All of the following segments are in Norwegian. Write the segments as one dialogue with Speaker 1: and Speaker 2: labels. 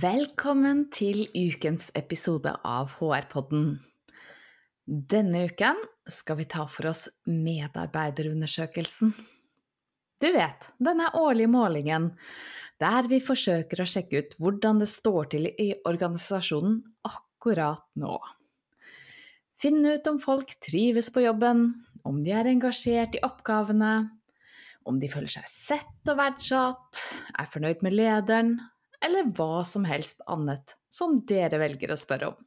Speaker 1: Velkommen til ukens episode av HR-podden. Denne uken skal vi ta for oss medarbeiderundersøkelsen. Du vet, denne årlige målingen der vi forsøker å sjekke ut hvordan det står til i organisasjonen akkurat nå. Finne ut om folk trives på jobben, om de er engasjert i oppgavene, om de føler seg sett og verdsatt, er fornøyd med lederen, eller hva som helst annet som dere velger å spørre om.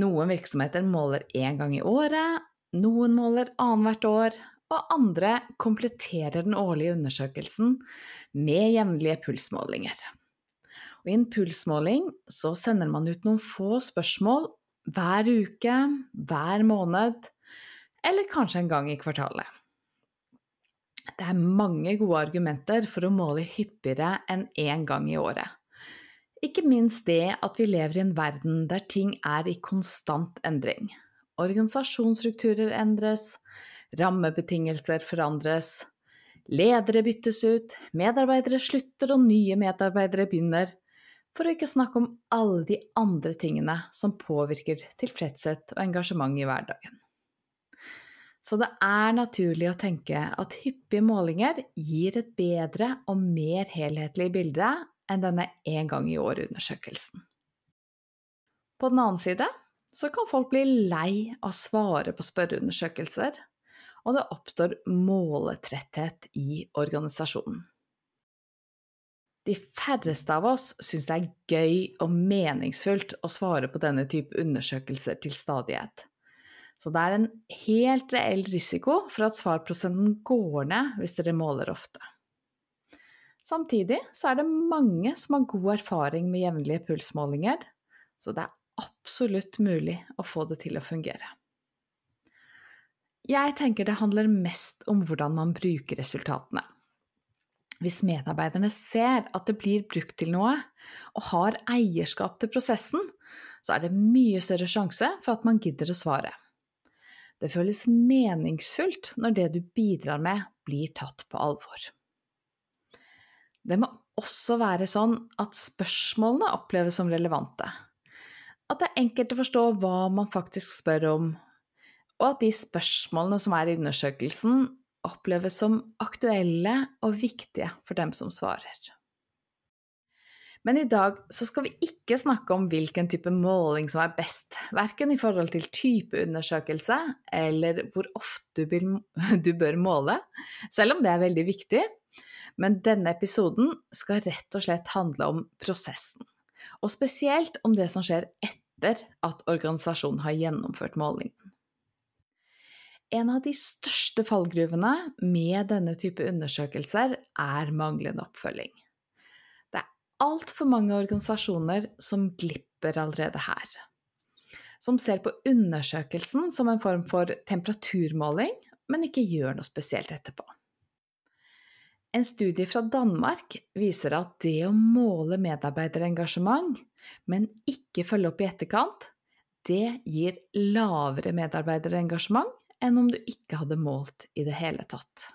Speaker 1: Noen virksomheter måler én gang i året, noen måler annethvert år, og andre kompletterer den årlige undersøkelsen med jevnlige pulsmålinger. Og I en pulsmåling så sender man ut noen få spørsmål hver uke, hver måned, eller kanskje en gang i kvartalet. Det er mange gode argumenter for å måle hyppigere enn én gang i året. Ikke minst det at vi lever i en verden der ting er i konstant endring. Organisasjonsstrukturer endres, rammebetingelser forandres, ledere byttes ut, medarbeidere slutter og nye medarbeidere begynner, for å ikke snakke om alle de andre tingene som påvirker tilfredshet og engasjement i hverdagen. Så det er naturlig å tenke at hyppige målinger gir et bedre og mer helhetlig bilde enn denne én gang i år-undersøkelsen. På den annen side så kan folk bli lei av å svare på spørreundersøkelser, og det oppstår måletretthet i organisasjonen. De færreste av oss syns det er gøy og meningsfullt å svare på denne type undersøkelser til stadighet. Så det er en helt reell risiko for at svarprosenten går ned hvis dere måler ofte. Samtidig så er det mange som har god erfaring med jevnlige pulsmålinger, så det er absolutt mulig å få det til å fungere. Jeg tenker det handler mest om hvordan man bruker resultatene. Hvis medarbeiderne ser at det blir brukt til noe, og har eierskap til prosessen, så er det mye større sjanse for at man gidder å svare. Det føles meningsfullt når det du bidrar med, blir tatt på alvor. Det må også være sånn at spørsmålene oppleves som relevante. At det er enkelt å forstå hva man faktisk spør om, og at de spørsmålene som er i undersøkelsen, oppleves som aktuelle og viktige for dem som svarer. Men i dag så skal vi ikke snakke om hvilken type måling som er best, verken i forhold til type undersøkelse eller hvor ofte du bør måle, selv om det er veldig viktig. Men denne episoden skal rett og slett handle om prosessen, og spesielt om det som skjer etter at organisasjonen har gjennomført målingen. En av de største fallgruvene med denne type undersøkelser er manglende oppfølging altfor mange organisasjoner som glipper allerede her. Som ser på undersøkelsen som en form for temperaturmåling, men ikke gjør noe spesielt etterpå. En studie fra Danmark viser at det å måle medarbeiderengasjement, men ikke følge opp i etterkant, det gir lavere medarbeiderengasjement enn om du ikke hadde målt i det hele tatt.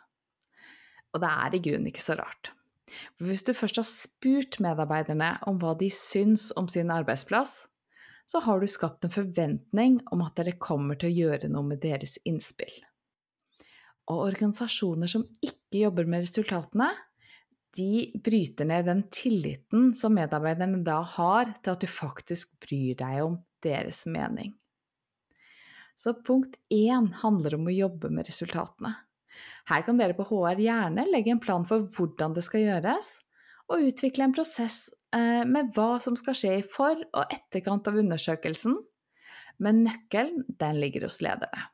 Speaker 1: Og det er i grunnen ikke så rart. Hvis du først har spurt medarbeiderne om hva de syns om sin arbeidsplass, så har du skapt en forventning om at dere kommer til å gjøre noe med deres innspill. Og organisasjoner som ikke jobber med resultatene, de bryter ned den tilliten som medarbeiderne da har til at du faktisk bryr deg om deres mening. Så punkt én handler om å jobbe med resultatene. Her kan dere på HR gjerne legge en plan for hvordan det skal gjøres, og utvikle en prosess eh, med hva som skal skje i for- og etterkant av undersøkelsen, men nøkkelen den ligger hos lederne.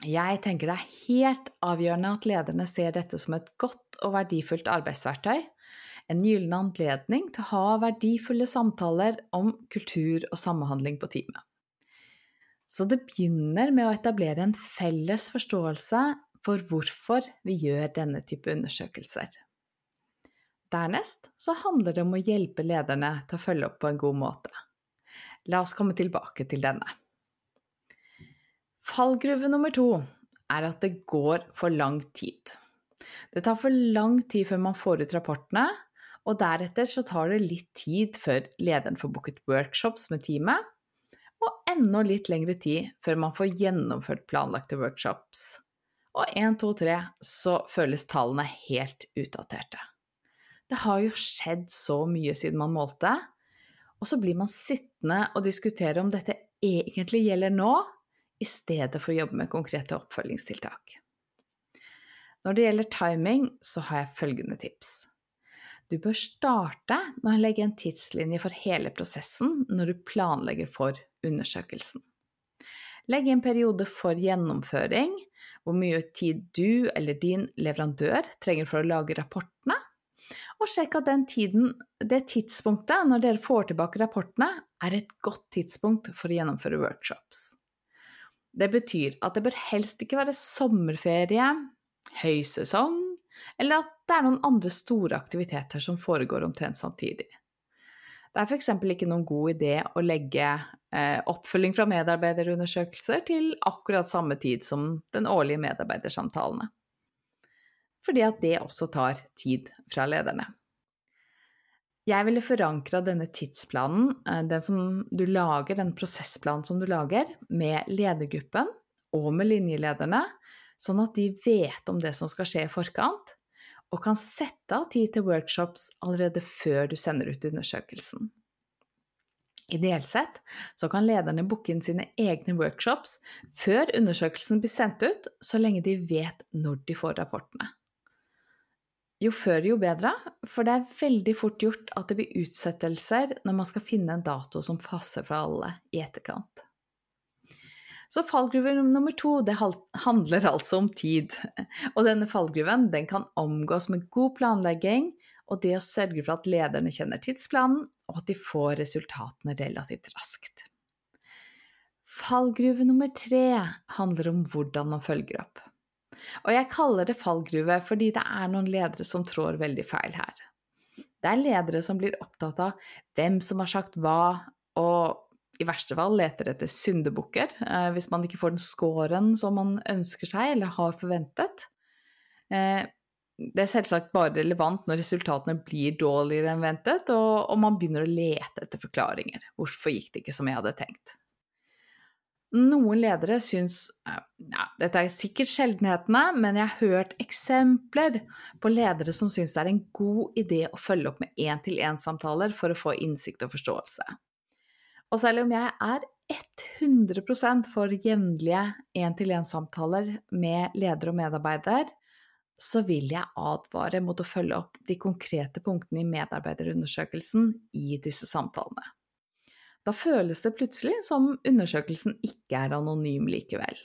Speaker 1: Jeg tenker det er helt avgjørende at lederne ser dette som et godt og verdifullt arbeidsverktøy, en gyllen anledning til å ha verdifulle samtaler om kultur og samhandling på teamet. Så det begynner med å etablere en felles forståelse for hvorfor vi gjør denne type undersøkelser. Dernest så handler det om å hjelpe lederne til å følge opp på en god måte. La oss komme tilbake til denne. Fallgruve nummer to er at det går for lang tid. Det tar for lang tid før man får ut rapportene, og deretter så tar det litt tid før lederen får booket workshops med teamet, og enda litt lengre tid før man får gjennomført planlagte workshops. Og 1, 2, 3 så føles tallene helt utdaterte. Det har jo skjedd så mye siden man målte, og så blir man sittende og diskutere om dette egentlig gjelder nå, i stedet for å jobbe med konkrete oppfølgingstiltak. Når det gjelder timing, så har jeg følgende tips. Du bør starte med å legge en tidslinje for hele prosessen når du planlegger for undersøkelsen. Legg en periode for gjennomføring, hvor mye tid du eller din leverandør trenger for å lage rapportene, og sjekk at den tiden, det tidspunktet når dere får tilbake rapportene, er et godt tidspunkt for å gjennomføre workshops. Det betyr at det bør helst ikke være sommerferie, høysesong, eller at det er noen andre store aktiviteter som foregår omtrent samtidig. Det er f.eks. ikke noen god idé å legge eh, oppfølging fra medarbeiderundersøkelser til akkurat samme tid som den årlige medarbeidersamtalene fordi at det også tar tid fra lederne. Jeg ville forankra denne tidsplanen, eh, den som du lager, den prosessplanen som du lager, med ledergruppen og med linjelederne, sånn at de vet om det som skal skje i forkant, og kan sette av tid til workshops allerede før du sender ut undersøkelsen. Ideelt sett så kan lederne booke inn sine egne workshops før undersøkelsen blir sendt ut, så lenge de vet når de får rapportene jo før jo bedre, for det er veldig fort gjort at det blir utsettelser når man skal finne en dato som passer for alle i etterkant. Så fallgruve nummer to det handler altså om tid. Og denne fallgruven den kan omgås med god planlegging og det å sørge for at lederne kjenner tidsplanen, og at de får resultatene relativt raskt. Fallgruve nummer tre handler om hvordan man følger opp. Og jeg kaller det fallgruve fordi det er noen ledere som trår veldig feil her. Det er ledere som blir opptatt av hvem som har sagt hva, og i verste fall leter etter syndebukker eh, hvis man ikke får den scoren som man ønsker seg eller har forventet. Eh, det er selvsagt bare relevant når resultatene blir dårligere enn ventet, og, og man begynner å lete etter forklaringer. Hvorfor gikk det ikke som jeg hadde tenkt? Noen ledere syns ja, Dette er sikkert sjeldenhetene, men jeg har hørt eksempler på ledere som syns det er en god idé å følge opp med én-til-én-samtaler for å få innsikt og forståelse. Og selv om jeg er 100% for jevnlige én-til-én-samtaler med leder og medarbeider, så vil jeg advare mot å følge opp de konkrete punktene i medarbeiderundersøkelsen i disse samtalene. Da føles det plutselig som undersøkelsen ikke er anonym likevel.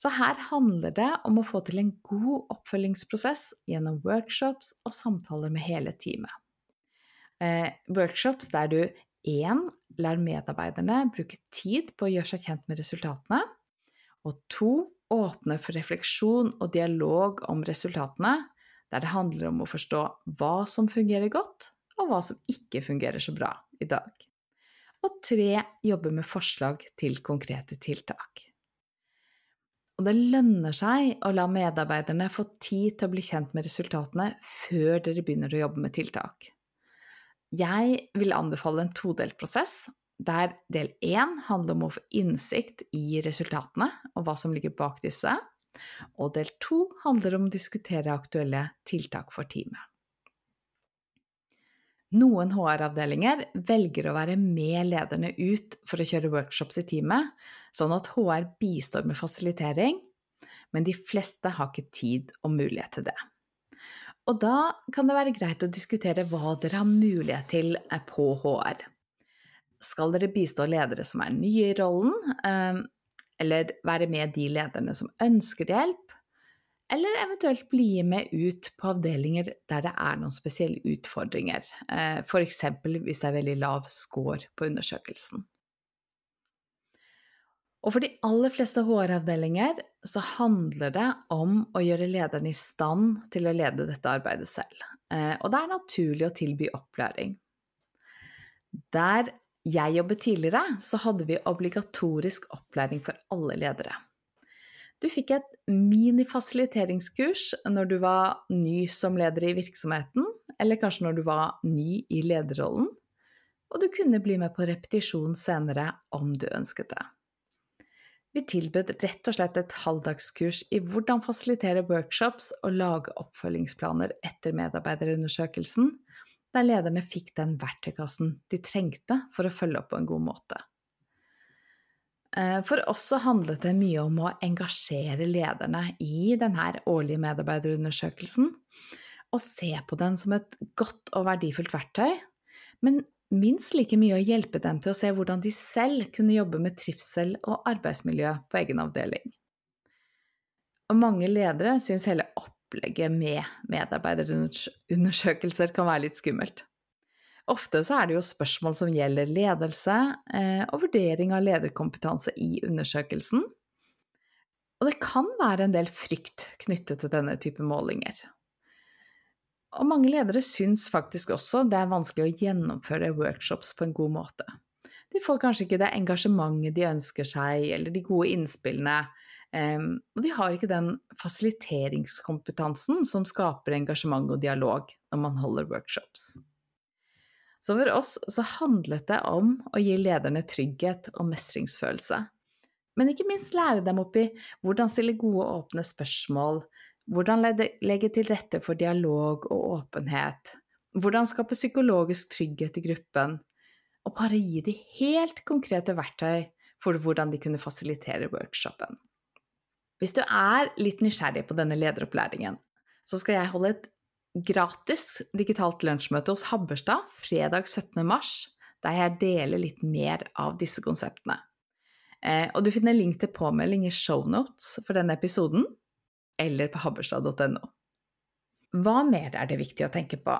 Speaker 1: Så her handler det om å få til en god oppfølgingsprosess gjennom workshops og samtaler med hele teamet. Eh, workshops der du én Lær medarbeiderne bruke tid på å gjøre seg kjent med resultatene, og 2. Åpne for refleksjon og dialog om resultatene, der det handler om å forstå hva som fungerer godt, og hva som ikke fungerer så bra i dag og 3. Jobbe med forslag til konkrete tiltak. Og det lønner seg å la medarbeiderne få tid til å bli kjent med resultatene før dere begynner å jobbe med tiltak. Jeg vil anbefale en todelt prosess, der del én handler om å få innsikt i resultatene og hva som ligger bak disse, og del to handler om å diskutere aktuelle tiltak for teamet. Noen HR-avdelinger velger å være med lederne ut for å kjøre workshops i teamet, sånn at HR bistår med fasilitering, men de fleste har ikke tid og mulighet til det. Og da kan det være greit å diskutere hva dere har mulighet til på HR. Skal dere bistå ledere som er nye i rollen, eh, eller være med de lederne som ønsker hjelp, eller eventuelt bli med ut på avdelinger der det er noen spesielle utfordringer, f.eks. hvis det er veldig lav score på undersøkelsen. Og for de aller fleste HR-avdelinger så handler det om å gjøre lederen i stand til å lede dette arbeidet selv, og det er naturlig å tilby opplæring. Der jeg jobbet tidligere, så hadde vi obligatorisk opplæring for alle ledere. Du fikk et mini-fasiliteringskurs når du var ny som leder i virksomheten, eller kanskje når du var ny i lederrollen, og du kunne bli med på repetisjon senere om du ønsket det. Vi tilbød rett og slett et halvdagskurs i hvordan fasilitere workshops og lage oppfølgingsplaner etter medarbeiderundersøkelsen, der lederne fikk den verktøykassen de trengte for å følge opp på en god måte. Eh, for oss så handlet det mye om å engasjere lederne i denne årlige medarbeiderundersøkelsen, og se på den som et godt og verdifullt verktøy, men minst like mye å hjelpe dem til å se hvordan de selv kunne jobbe med trivsel og arbeidsmiljø på egen avdeling. Og mange ledere syns hele opplegget med medarbeiderundersøkelser kan være litt skummelt. Ofte så er det jo spørsmål som gjelder ledelse eh, og vurdering av lederkompetanse i undersøkelsen. Og det kan være en del frykt knyttet til denne type målinger. Og mange ledere syns faktisk også det er vanskelig å gjennomføre workshops på en god måte. De får kanskje ikke det engasjementet de ønsker seg, eller de gode innspillene. Um, og de har ikke den fasiliteringskompetansen som skaper engasjement og dialog når man holder workshops. Så for oss så handlet det om å gi lederne trygghet og mestringsfølelse. Men ikke minst lære dem opp i hvordan stille gode og åpne spørsmål, hvordan legge til rette for dialog og åpenhet, hvordan skape psykologisk trygghet i gruppen, og bare gi de helt konkrete verktøy for hvordan de kunne fasilitere workshopen. Hvis du er litt nysgjerrig på denne lederopplæringen, så skal jeg holde et gratis digitalt lunsjmøte hos Habberstad fredag 17. mars, der jeg deler litt mer av disse konseptene. Eh, og du finner link til påmelding i shownotes for denne episoden, eller på habberstad.no. Hva mer er det viktig å tenke på?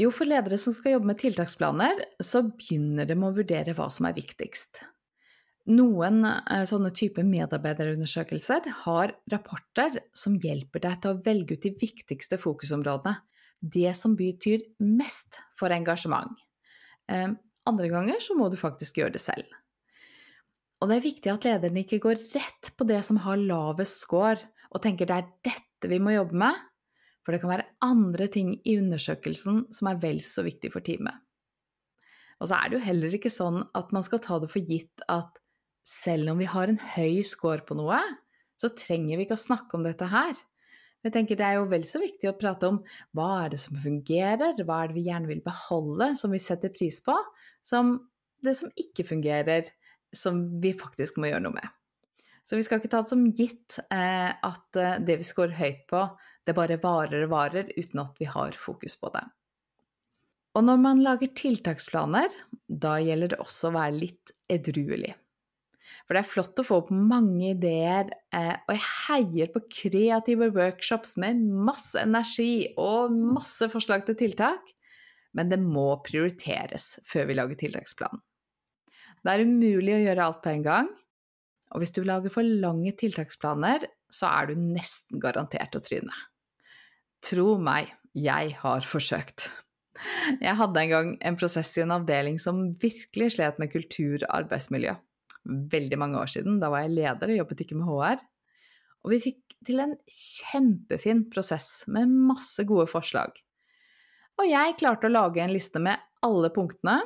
Speaker 1: Jo, for ledere som skal jobbe med tiltaksplaner, så begynner de med å vurdere hva som er viktigst. Noen eh, sånne type medarbeiderundersøkelser har rapporter som hjelper deg til å velge ut de viktigste fokusområdene, det som betyr mest for engasjement. Eh, andre ganger så må du faktisk gjøre det selv. Og det er viktig at lederen ikke går rett på det som har lavest score, og tenker det er dette vi må jobbe med, for det kan være andre ting i undersøkelsen som er vel så viktig for teamet. Og så er det jo heller ikke sånn at man skal ta det for gitt at selv om vi har en høy score på noe, så trenger vi ikke å snakke om dette her. Jeg tenker Det er jo vel så viktig å prate om hva er det som fungerer, hva er det vi gjerne vil beholde, som vi setter pris på, som det som ikke fungerer, som vi faktisk må gjøre noe med. Så vi skal ikke ta det som gitt eh, at eh, det vi scorer høyt på, det bare varer og varer uten at vi har fokus på det. Og når man lager tiltaksplaner, da gjelder det også å være litt edruelig. For det er flott å få opp mange ideer, eh, og jeg heier på kreative workshops med masse energi og masse forslag til tiltak, men det må prioriteres før vi lager tiltaksplan. Det er umulig å gjøre alt på en gang, og hvis du lager for lange tiltaksplaner, så er du nesten garantert å tryne. Tro meg, jeg har forsøkt. Jeg hadde en gang en prosess i en avdeling som virkelig slet med kultur og arbeidsmiljø veldig mange år siden. Da var jeg leder og jobbet ikke med HR. Og vi fikk til en kjempefin prosess med masse gode forslag. Og jeg klarte å lage en liste med alle punktene,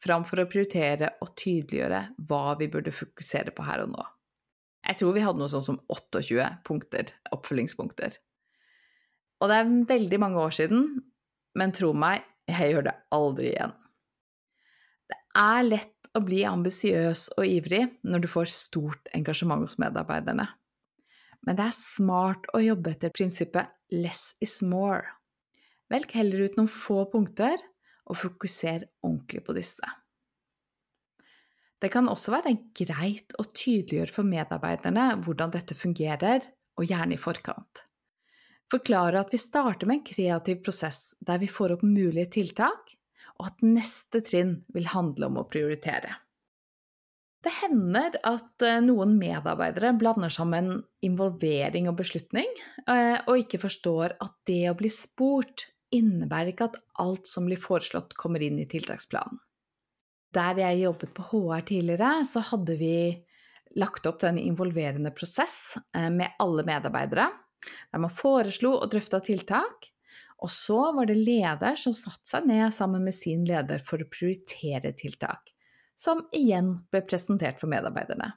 Speaker 1: framfor å prioritere og tydeliggjøre hva vi burde fokusere på her og nå. Jeg tror vi hadde noe sånn som 28 punkter, oppfølgingspunkter. Og det er veldig mange år siden, men tro meg, jeg gjør det aldri igjen. Det er lett å bli ambisiøs og ivrig når du får stort engasjement hos medarbeiderne. Men det er smart å jobbe etter prinsippet less is more. Velg heller ut noen få punkter, og fokuser ordentlig på disse. Det kan også være greit å tydeliggjøre for medarbeiderne hvordan dette fungerer, og gjerne i forkant. Forklare at vi starter med en kreativ prosess der vi får opp mulige tiltak, og at neste trinn vil handle om å prioritere. Det hender at eh, noen medarbeidere blander sammen involvering og beslutning, eh, og ikke forstår at det å bli spurt innebærer ikke at alt som blir foreslått, kommer inn i tiltaksplanen. Der jeg jobbet på HR tidligere, så hadde vi lagt opp til en involverende prosess eh, med alle medarbeidere, der man foreslo og drøfta tiltak, og så var det leder som satte seg ned sammen med sin leder for å prioritere tiltak som igjen ble presentert for medarbeiderne.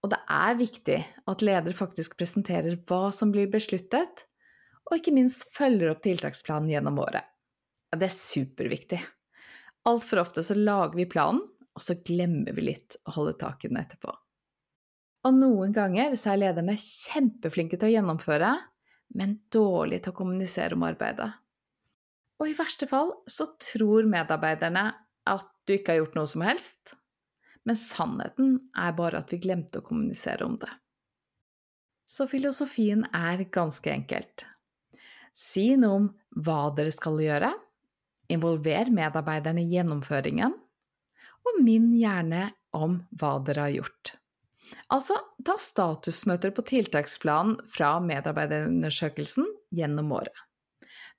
Speaker 1: Og det er viktig at leder faktisk presenterer hva som blir besluttet, og ikke minst følger opp tiltaksplanen gjennom året. Ja, det er superviktig. Altfor ofte så lager vi planen, og så glemmer vi litt å holde tak i den etterpå. Og noen ganger så er lederne kjempeflinke til å gjennomføre, men dårlige til å kommunisere om arbeidet. Og i verste fall så tror medarbeiderne at du ikke har gjort noe som helst, men sannheten er bare at vi glemte å kommunisere om det. Så filosofien er ganske enkelt. Si noe om hva dere skal gjøre, involver medarbeiderne i gjennomføringen, og minn gjerne om hva dere har gjort. Altså, ta statusmøter på tiltaksplanen fra medarbeiderundersøkelsen gjennom året.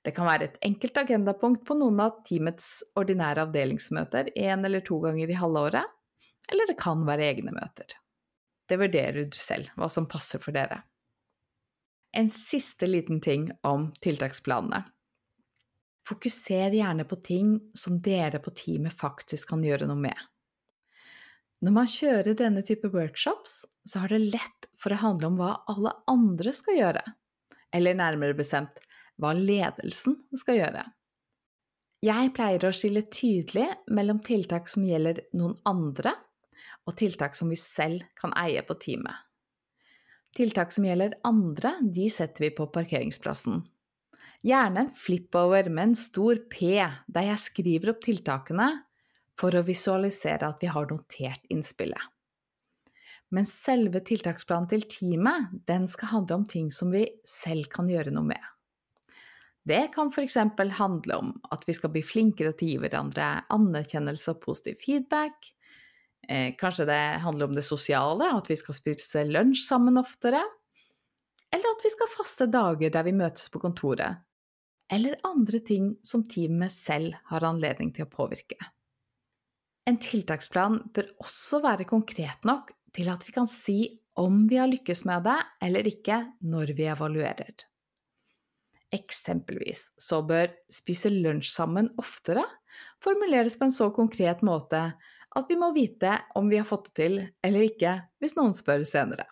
Speaker 1: Det kan være et enkelt agendapunkt på noen av teamets ordinære avdelingsmøter én eller to ganger i halvåret, eller det kan være egne møter. Det vurderer du selv, hva som passer for dere. En siste liten ting om tiltaksplanene. Fokuser gjerne på ting som dere på teamet faktisk kan gjøre noe med. Når man kjører denne type workshops, så har det lett for å handle om hva alle andre skal gjøre, eller nærmere bestemt hva ledelsen skal gjøre. Jeg pleier å skille tydelig mellom tiltak som gjelder noen andre, og tiltak som vi selv kan eie på teamet. Tiltak som gjelder andre, de setter vi på parkeringsplassen. Gjerne en flip-over med en stor P, der jeg skriver opp tiltakene for å visualisere at vi har notert innspillet. Men selve tiltaksplanen til teamet, den skal handle om ting som vi selv kan gjøre noe med. Det kan f.eks. handle om at vi skal bli flinkere til å gi hverandre anerkjennelse og positiv feedback. Eh, kanskje det handler om det sosiale, at vi skal spise lunsj sammen oftere. Eller at vi skal faste dager der vi møtes på kontoret. Eller andre ting som teamet selv har anledning til å påvirke. En tiltaksplan bør også være konkret nok til at vi kan si om vi har lykkes med det eller ikke når vi evaluerer. Eksempelvis så bør spise lunsj sammen oftere formuleres på en så konkret måte at vi må vite om vi har fått det til eller ikke hvis noen spør senere.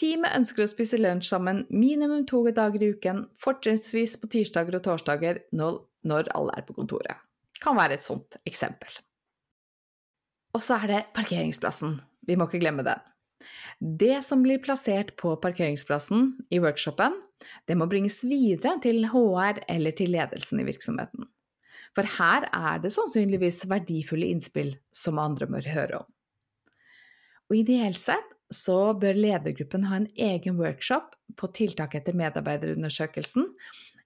Speaker 1: Teamet ønsker å spise lunsj sammen minimum to dager i uken, fortrinnsvis på tirsdager og torsdager når alle er på kontoret. Kan være et sånt eksempel. Og så er det parkeringsplassen. Vi må ikke glemme den. Det som blir plassert på parkeringsplassen i workshopen, det må bringes videre til HR eller til ledelsen i virksomheten. For her er det sannsynligvis verdifulle innspill som andre må høre om. Og ideelt sett så bør ledergruppen ha en egen workshop på tiltak etter medarbeiderundersøkelsen,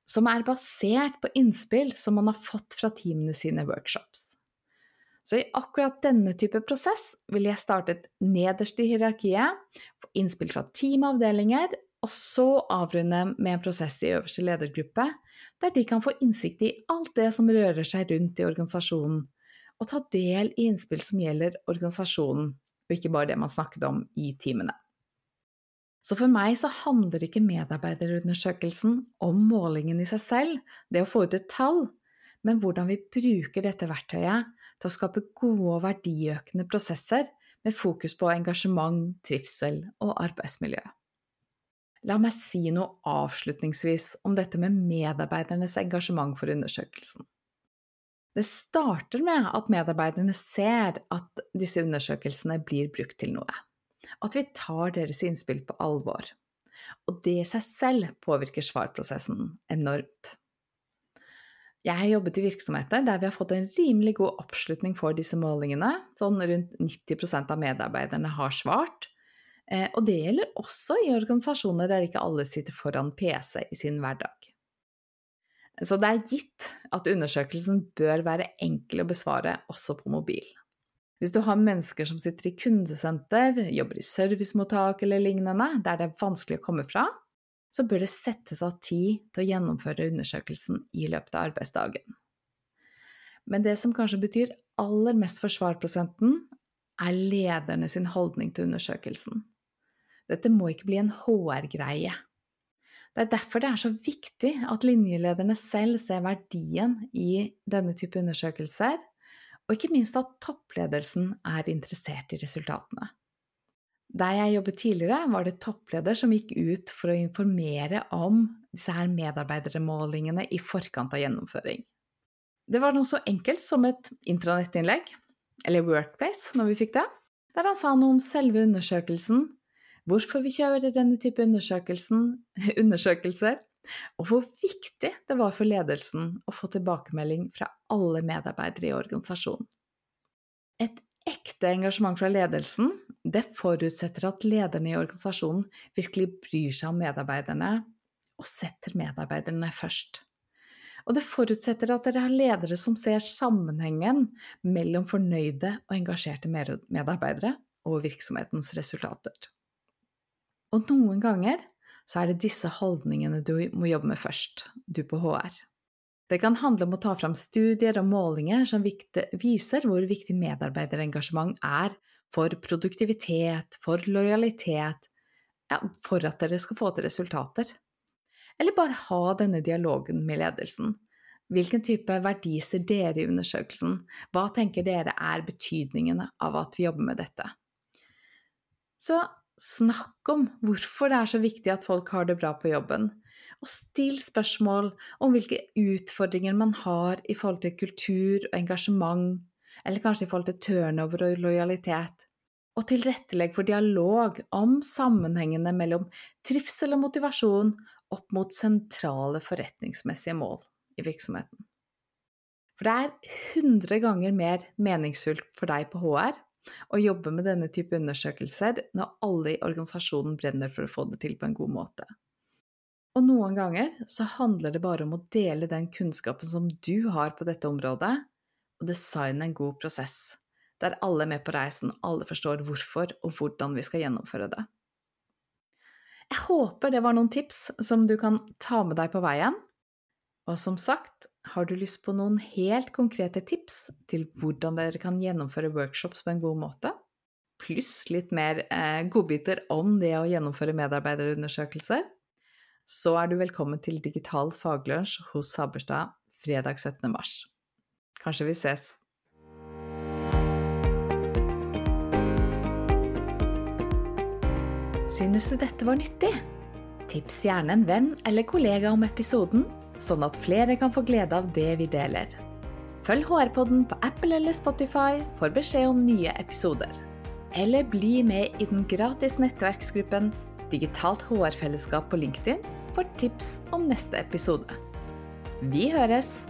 Speaker 1: som er basert på innspill som man har fått fra teamene sine workshops. Så i akkurat denne type prosess vil jeg startet nederst i hierarkiet, få innspill fra teamavdelinger, og så avrunde med en prosess i øverste ledergruppe, der de kan få innsikt i alt det som rører seg rundt i organisasjonen, og ta del i innspill som gjelder organisasjonen, og ikke bare det man snakket om i timene. Så for meg så handler ikke medarbeiderundersøkelsen om målingen i seg selv, det å få ut et tall, men hvordan vi bruker dette verktøyet til å skape gode og verdiøkende prosesser med fokus på engasjement, trivsel og arbeidsmiljø. La meg si noe avslutningsvis om dette med medarbeidernes engasjement for undersøkelsen. Det starter med at medarbeiderne ser at disse undersøkelsene blir brukt til noe, at vi tar deres innspill på alvor. Og det i seg selv påvirker svarprosessen enormt. Jeg har jobbet i virksomheter der vi har fått en rimelig god oppslutning for disse målingene. Sånn rundt 90% av medarbeiderne har svart. Eh, og det gjelder også i organisasjoner der ikke alle sitter foran PC i sin hverdag. Så det er gitt at undersøkelsen bør være enkel å besvare også på mobil. Hvis du har mennesker som sitter i kundesenter, jobber i servicemottak eller lignende, der det er vanskelig å komme fra, så bør det settes av tid til å gjennomføre undersøkelsen i løpet av arbeidsdagen. Men det som kanskje betyr aller mest for svarprosenten, er lederne sin holdning til undersøkelsen. Dette må ikke bli en HR-greie. Det er derfor det er så viktig at linjelederne selv ser verdien i denne type undersøkelser, og ikke minst at toppledelsen er interessert i resultatene. Der jeg jobbet tidligere, var det toppleder som gikk ut for å informere om disse her medarbeidermålingene i forkant av gjennomføring. Det var noe så enkelt som et intranettinnlegg, eller Workplace, når vi fikk det, der han sa noe om selve undersøkelsen, hvorfor vi kjører denne type undersøkelser, og hvor viktig det var for ledelsen å få tilbakemelding fra alle medarbeidere i organisasjonen. Et ekte engasjement fra ledelsen, det forutsetter at lederne i organisasjonen virkelig bryr seg om medarbeiderne og setter medarbeiderne først. Og det forutsetter at dere har ledere som ser sammenhengen mellom fornøyde og engasjerte medarbeidere og virksomhetens resultater. Og noen ganger så er det disse holdningene du må jobbe med først, du på HR. Det kan handle om å ta fram studier og målinger som viser hvor viktig medarbeiderengasjement er for produktivitet, for lojalitet, ja, for at dere skal få til resultater. Eller bare ha denne dialogen med ledelsen. Hvilken type verdi ser dere i undersøkelsen? Hva tenker dere er betydningen av at vi jobber med dette? Så Snakk om hvorfor det er så viktig at folk har det bra på jobben. Og still spørsmål om hvilke utfordringer man har i forhold til kultur og engasjement, eller kanskje i forhold til turnover og lojalitet. Og tilrettelegg for dialog om sammenhengene mellom trivsel og motivasjon opp mot sentrale forretningsmessige mål i virksomheten. For det er 100 ganger mer meningsfullt for deg på HR å jobbe med denne type undersøkelser når alle i organisasjonen brenner for å få det til på en god måte. Og noen ganger så handler det bare om å dele den kunnskapen som du har på dette området, og designe en god prosess, der alle er med på reisen, alle forstår hvorfor og hvordan vi skal gjennomføre det. Jeg håper det var noen tips som du kan ta med deg på veien. Og som sagt, har du lyst på noen helt konkrete tips til hvordan dere kan gjennomføre workshops på en god måte? Pluss litt mer eh, godbiter om det å gjennomføre medarbeiderundersøkelser? Så er du velkommen til digital faglunsj hos Saberstad fredag 17. mars. Kanskje vi ses? Synes du dette var nyttig? Tips gjerne en venn eller kollega om episoden sånn at flere kan få glede av det vi deler. Følg HR-podden på Apple eller Spotify for beskjed om nye episoder. Eller bli med i den gratis nettverksgruppen Digitalt HR-fellesskap på LinkedIn for tips om neste episode. Vi høres!